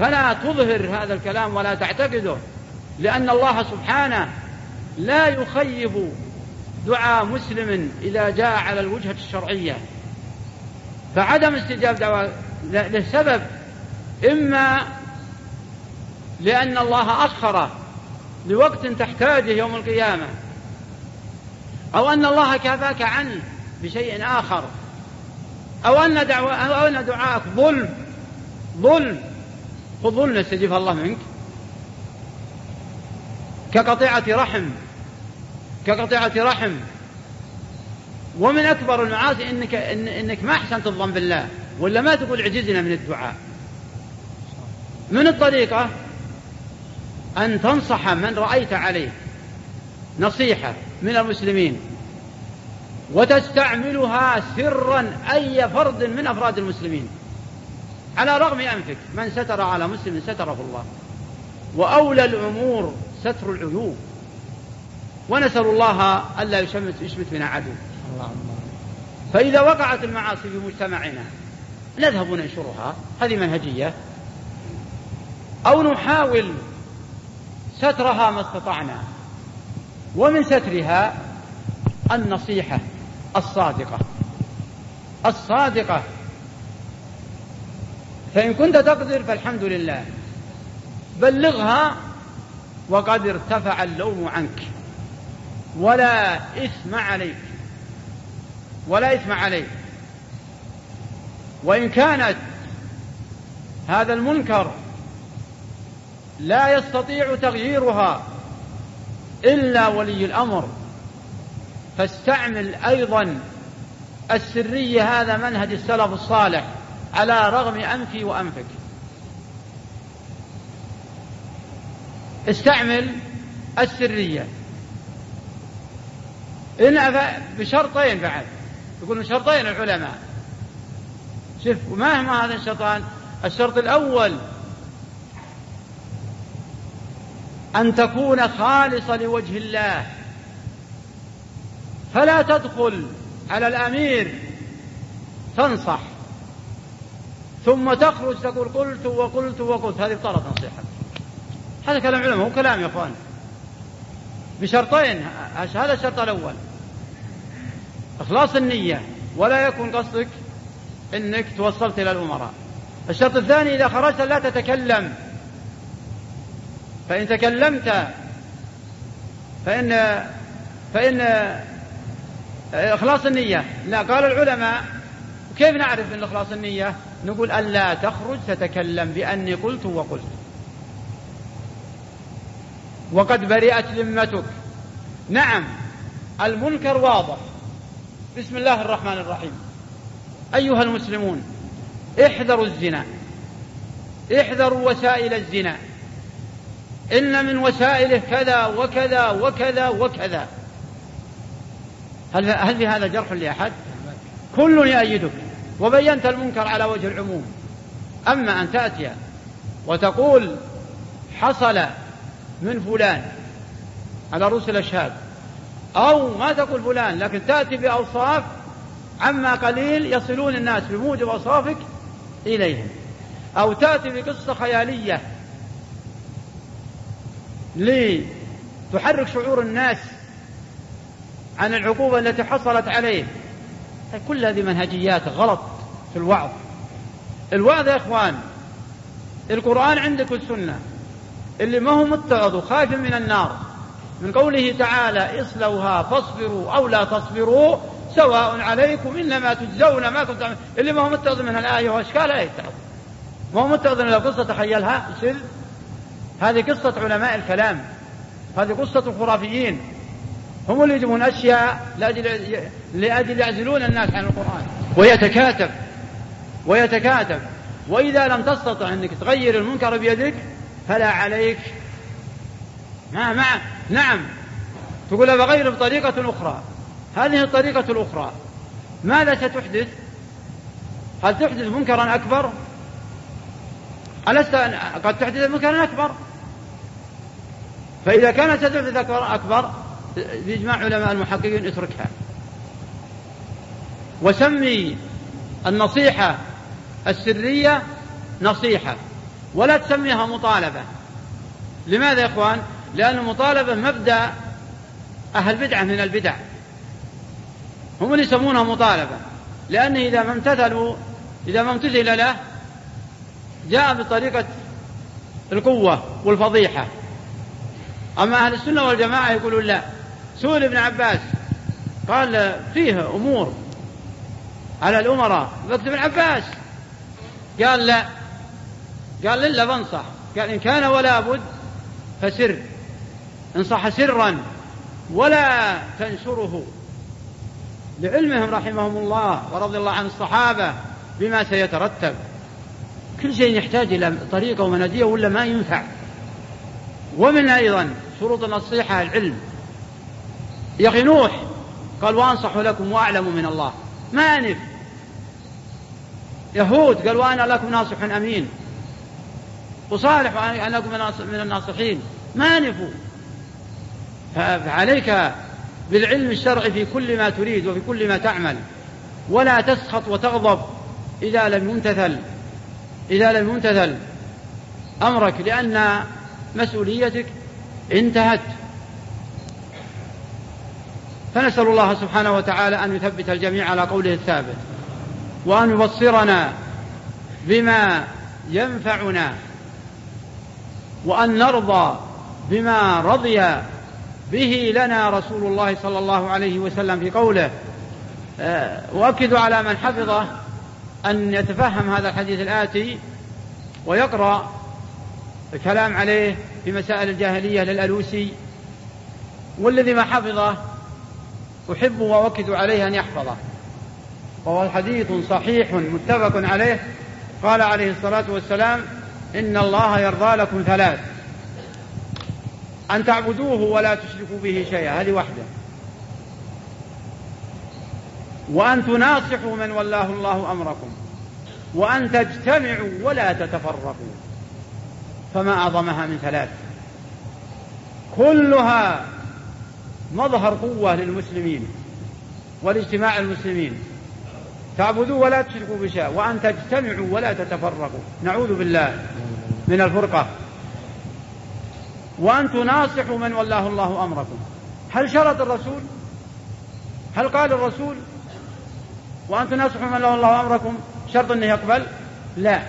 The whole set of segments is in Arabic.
فلا تظهر هذا الكلام ولا تعتقده لأن الله سبحانه لا يخيب دعاء مسلم إذا جاء على الوجهة الشرعية. فعدم استجاب دعوة لسبب إما لأن الله أخره لوقت تحتاجه يوم القيامة أو أن الله كافاك عنه بشيء آخر أو أن دعوة أو أن دعاءك ظلم ظلم. فظلم يستجيبها الله منك. كقطيعة رحم كقطيعة رحم. ومن أكبر المعاصي إنك إن إنك ما أحسنت الظن بالله ولا ما تقول عجزنا من الدعاء. من الطريقة أن تنصح من رأيت عليه نصيحة من المسلمين وتستعملها سرا أي فرد من أفراد المسلمين. على رغم أنفك من ستر على مسلم ستره الله. وأولى الأمور ستر العيوب. ونسأل الله ألا يشمت يشمت بنا عدو. فإذا وقعت المعاصي في مجتمعنا نذهب ننشرها هذه منهجية. أو نحاول سترها ما استطعنا. ومن سترها النصيحة الصادقة. الصادقة فإن كنت تقدر فالحمد لله. بلغها وقد ارتفع اللوم عنك. ولا إثم عليك. ولا إثم عليك. وإن كانت هذا المنكر لا يستطيع تغييرها إلا ولي الأمر فاستعمل أيضا السرية هذا منهج السلف الصالح. على رغم أنفي وأنفك. استعمل السرية. إن بشرطين بعد. يقولون شرطين العلماء. شوف ما هذا الشرطان؟ الشرط الأول أن تكون خالصة لوجه الله. فلا تدخل على الأمير. تنصح. ثم تخرج تقول قلت وقلت وقلت. هذه بطلت نصيحة. هذا كلام علماء هو كلام يا إخوان. بشرطين هذا الشرط الأول. إخلاص النية ولا يكون قصدك إنك توصلت إلى الأمراء. الشرط الثاني إذا خرجت لا تتكلم. فإن تكلمت فإن فإن إخلاص النية. لا قال العلماء كيف نعرف من إخلاص النية؟ نقول ألا تخرج تتكلم بأني قلت وقلت. وقد برئت ذمتك. نعم المنكر واضح. بسم الله الرحمن الرحيم. أيها المسلمون احذروا الزنا. احذروا وسائل الزنا. إن من وسائله كذا وكذا وكذا وكذا. هل هل في هذا جرح لأحد؟ كل يؤيدك وبينت المنكر على وجه العموم. أما أن تأتي وتقول حصل من فلان على رؤوس الأشهاد أو ما تقول فلان لكن تأتي بأوصاف عما قليل يصلون الناس بموجب أوصافك إليهم. أو تأتي بقصة خيالية لتحرك شعور الناس عن العقوبة التي حصلت عليه كل هذه منهجيات غلط في الوعظ. الوعظ يا إخوان القرآن عندك والسنة. اللي ما هو متعظ وخايف من النار. من قوله تعالى اصلوها فاصبروا أو لا تصبروا سواء عليكم إنما تجزون ما كنتم اللي ما هو متعظ من الآية واشكالها يتعظ ما هو متعظ من القصة تخيلها سر هذه قصة علماء الكلام. هذه قصة الخرافيين هم اللي يجيبون أشياء لأجل لأجل يعزلون الناس عن القرآن. ويتكاتف ويتكاتف وإذا لم تستطع أنك تغير المنكر بيدك فلا عليك. ما ما نعم. تقول بغير بطريقة أخرى. هذه الطريقة الأخرى. ماذا ستحدث؟ هل تحدث منكرا أكبر؟ ألست قد تحدث منكرا أكبر؟ فإذا كانت ستحدث أكبر أكبر بإجماع علماء المحققين اتركها. وسمي النصيحة السرية نصيحة ولا تسميها مطالبة. لماذا يا إخوان؟ لأن المطالبة مبدأ أهل بدعة من البدع. هم اللي يسمونها مطالبة. لأن إذا ما امتثلوا إذا ما امتثل له جاء بطريقة القوة والفضيحة. أما أهل السنة والجماعة يقولون لا. سئل ابن عباس. قال فيه أمور على الأمراء. وقت ابن عباس. قال لا. قال إلا بنصح. قال إن كان ولا بد فسر. انصح سرا ولا تنشره. لعلمهم رحمهم الله ورضي الله عن الصحابة بما سيترتب. كل شيء يحتاج إلى طريقة ومنهجية ولا ما ينفع. ومن أيضا شروط النصيحة العلم. يا أخي نوح قال وأنصح لكم وأعلم من الله. ما أنف يهود قال وأنا لكم ناصح أمين. وصالح وأنا لكم من الناصحين. ما نفوا فعليك بالعلم الشرعي في كل ما تريد وفي كل ما تعمل. ولا تسخط وتغضب إذا لم يمتثل. إذا لم يمتثل أمرك لأن مسؤوليتك انتهت. فنسأل الله سبحانه وتعالى أن يثبت الجميع على قوله الثابت وأن يبصرنا بما ينفعنا وأن نرضى بما رضي به لنا رسول الله صلى الله عليه وسلم في قوله. آه، وأكد على من حفظه أن يتفهم هذا الحديث الآتي ويقرأ الكلام عليه في مسائل الجاهلية للألوسي والذي ما حفظه أحب وأوكد عليه أن يحفظه. وهو حديث صحيح متفق عليه. قال عليه الصلاة والسلام إن الله يرضى لكم ثلاث. أن تعبدوه ولا تشركوا به شيئا هذه واحدة. وأن تناصحوا من ولاه الله أمركم. وأن تجتمعوا ولا تتفرقوا. فما أعظمها من ثلاث. كلها مظهر قوة للمسلمين والاجتماع المسلمين. تعبدوا ولا تشركوا بشيء وأن تجتمعوا ولا تتفرقوا. نعوذ بالله من الفرقة. وأن تناصحوا من ولاه الله أمركم. هل شرط الرسول؟ هل قال الرسول وأن تناصحوا من ولاه الله أمركم شرط أنه يقبل؟ لا.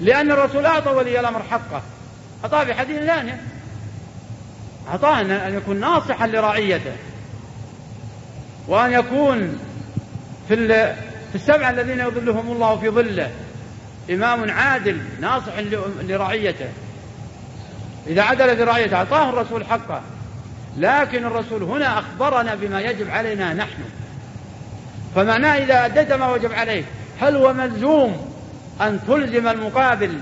لأن الرسول أعطى ولي الأمر حقه. أعطاه بحديث ثانية أعطاه أن يكون ناصحا لرعيته وأن يكون في في السبعة الذين يظلهم الله في ظله إمام عادل ناصح لرعيته. إذا عدل برعيته أعطاه الرسول حقه لكن الرسول هنا أخبرنا بما يجب علينا نحن. فمعناه إذا أديت ما وجب عليك هل هو ملزوم أن تلزم المقابل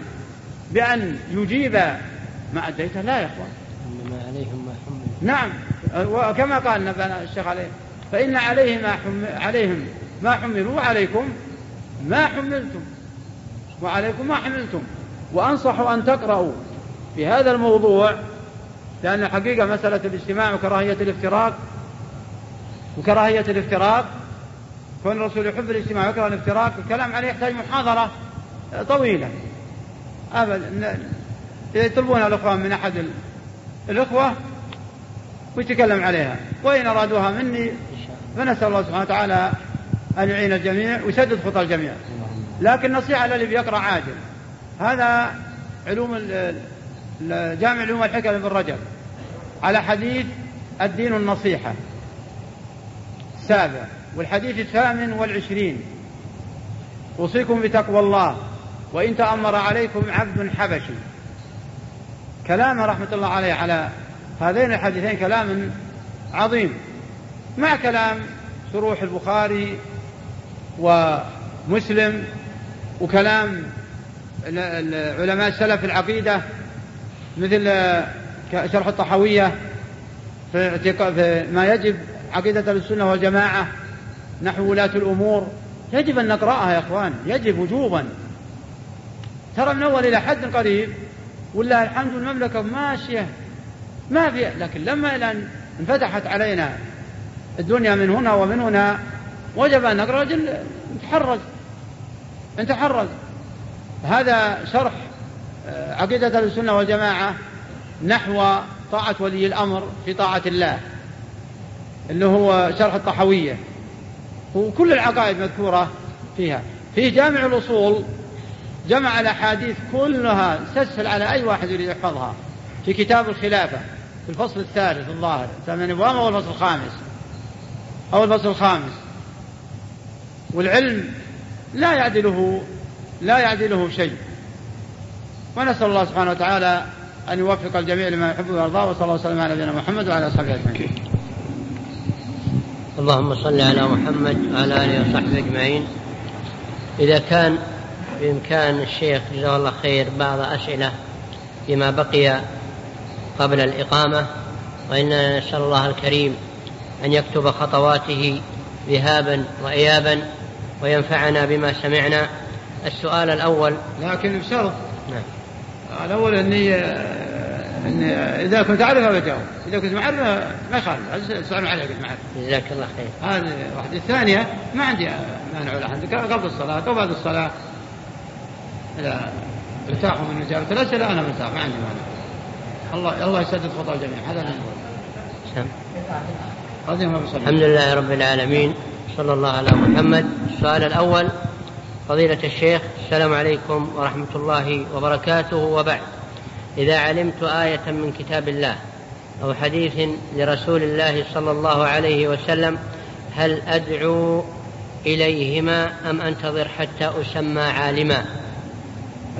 بأن يجيب ما أديته؟ لا يا أخوان إنما عليهم ما حمل نعم. وكما قال الشيخ عليه فإن عليه ما حمل عليهم ما حملوا وعليكم ما حملتم وعليكم ما حملتم. وأنصح أن تقرأوا في هذا الموضوع لأن الحقيقة مسألة الاجتماع وكراهية الافتراق وكراهية الافتراق كون الرسول يحب الاجتماع ويكره الافتراق الكلام عليه يحتاج محاضرة طويلة. أبدا. يطلبونها الأخوان من أحد الإخوة ويتكلم عليها. وإن أرادوها مني فنسأل الله سبحانه وتعالى أن يعين الجميع ويسدد خطى الجميع. لكن نصيحة للي بيقرأ عاجل. هذا علوم جامع علوم الحكم ابن رجب. على حديث الدين النصيحة. السابع. والحديث الثامن والعشرين. أوصيكم بتقوى الله وإن تأمر عليكم عبد حبشي. كلام رحمة الله عليه على هذين الحديثين كلام عظيم. مع كلام شروح البخاري ومسلم وكلام علماء السلف العقيدة مثل شرح الطحوية في ما يجب عقيدة السنة والجماعة نحو ولاة الأمور. يجب أن نقرأها يا إخوان يجب وجوبا. ترى من أول إلى حد قريب ولله الحمد المملكة ماشية. ما في لكن لما أن انفتحت علينا الدنيا من هنا ومن هنا وجب أن نقرأ رجل نتحرز نتحرز هذا شرح آه، عقيدة السنة والجماعة نحو طاعة ولي الأمر في طاعة الله اللي هو شرح الطحوية. وكل العقائد مذكورة فيها. في جامع الأصول جمع الأحاديث كلها تسهل على أي واحد يريد يحفظها. في كتاب الخلافة في الفصل الثالث الظاهر ثمان أبواب أو الفصل الخامس أو الفصل الخامس والعلم لا يعدله لا يعدله شيء ونسأل الله سبحانه وتعالى أن يوفق الجميع لما يحب ويرضاه وصلى الله وسلم على نبينا محمد وعلى أصحابه أجمعين. اللهم صل على محمد وعلى آله وصحبه أجمعين. إذا كان بإمكان الشيخ جزاه الله خير بعض أسئلة فيما بقي قبل الإقامة وإننا نسأل الله الكريم أن يكتب خطواته ذهابا وإيابا وينفعنا بما سمعنا. السؤال الأول. لكن بشرط نعم. الأول أني أني إذا كنت أعرفها بجاوب إذا كنت ما أعرفها ما يخالف السؤال عليك كنت معرفة جزاك الله خير. هذه واحدة. الثانية ما عندي مانع ولا عندك قبل الصلاة أو بعد الصلاة. إذا ارتاحوا من إجابة الأسئلة. أنا مرتاح. ما عندي مانع. الله الله يسدد خطى الجميع. هذا اللي الحمد لله رب العالمين. صلى الله على محمد. السؤال الأول فضيلة الشيخ السلام عليكم ورحمة الله وبركاته. وبعد إذا علمت آية من كتاب الله أو حديث لرسول الله صلى الله عليه وسلم هل أدعو إليهما أم أنتظر حتى أسمى عالما؟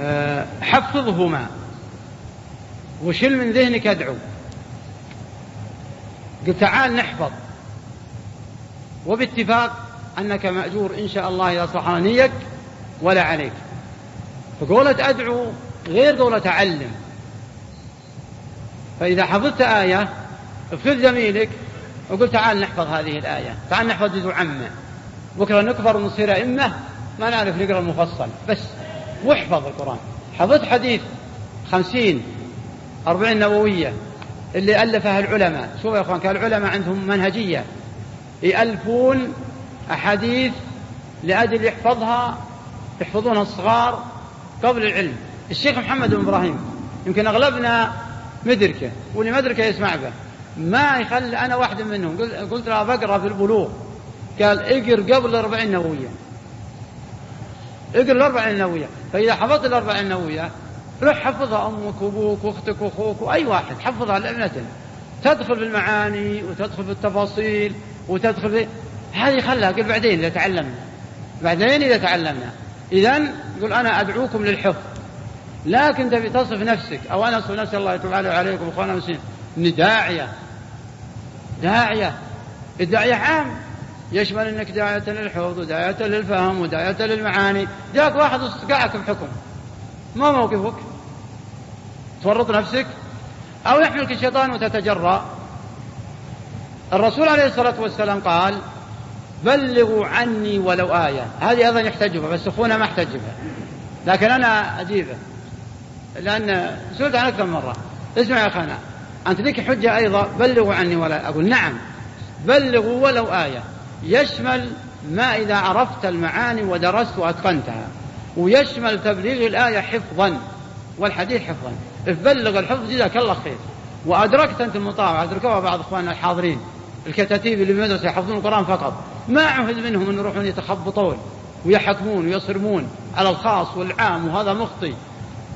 أه حفظهما. وشل من ذهنك ادعو قل تعال نحفظ. وباتفاق أنك مأجور إن شاء الله إذا صح نيك ولا عليك. فقولة أدعو غير قولة أعلم فإذا حفظت آية افخذ زميلك وقل تعال نحفظ هذه الآية. تعال نحفظ جزء عامة بكرة نكبر ونصير أئمة ما نعرف نقرأ المفصل. بس واحفظ القرآن. حفظت حديث خمسين أربعين نووية اللي ألفها العلماء. شوفوا يا أخوان كان العلماء عندهم منهجية. يألفون أحاديث لأجل يحفظها يحفظونها الصغار قبل العلم. الشيخ محمد بن إبراهيم يمكن أغلبنا مدركة واللي مدركة يسمع به. ما يخلي أنا واحد منهم. قلت له بقرأ في البلوغ. قال اقر قبل الأربعين نووية. اقر الأربعين نووية. فإذا حفظت الأربعين نووية روح حفظها أمك وأبوك وأختك وأخوك وأي واحد حفظها لابنته تدخل في المعاني وتدخل في التفاصيل وتدخل في هذه خلها قل بعدين إذا تعلمنا. بعدين إذا تعلمنا. إذا قل أنا أدعوكم للحفظ. لكن تبي تصف نفسك أو أنا أصف نفسي الله يتوب علي وعليكم أخوانا المسلمين. إني داعية. داعية. الداعية عام. يشمل إنك داعية للحفظ وداعية للفهم وداعية للمعاني. جاك واحد استقعك بحكم. ما موقفك. تورط نفسك أو يحملك الشيطان وتتجرأ. الرسول عليه الصلاة والسلام قال بلغوا عني ولو آية. هذه أيضا يحتجبها بس أخونا ما احتجبها لكن أنا أجيبه لأن سئلت عن أكثر مرة. اسمع يا أخانا أنت لك حجة أيضا بلغوا عني ولا أقول نعم بلغوا ولو آية. يشمل ما إذا عرفت المعاني ودرست وأتقنتها ويشمل تبليغ الآية حفظا والحديث حفظا. بلغ الحفظ جزاك الله خير وأدركت أنت المطاوعة أدركوها بعض إخواننا الحاضرين. الكتاتيب اللي في المدرسة يحفظون القرآن فقط. ما عهد منهم أن يروحون يتخبطون ويحكمون ويصرمون على الخاص والعام وهذا مخطي.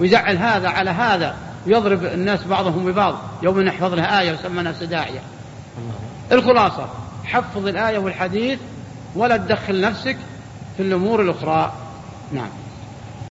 ويزعل هذا على هذا. ويضرب الناس بعضهم ببعض. يوم نحفظ له آية وسمى نفسه داعية الخلاصة. حفظ الآية والحديث ولا تدخل نفسك في الأمور الأخرى. نعم.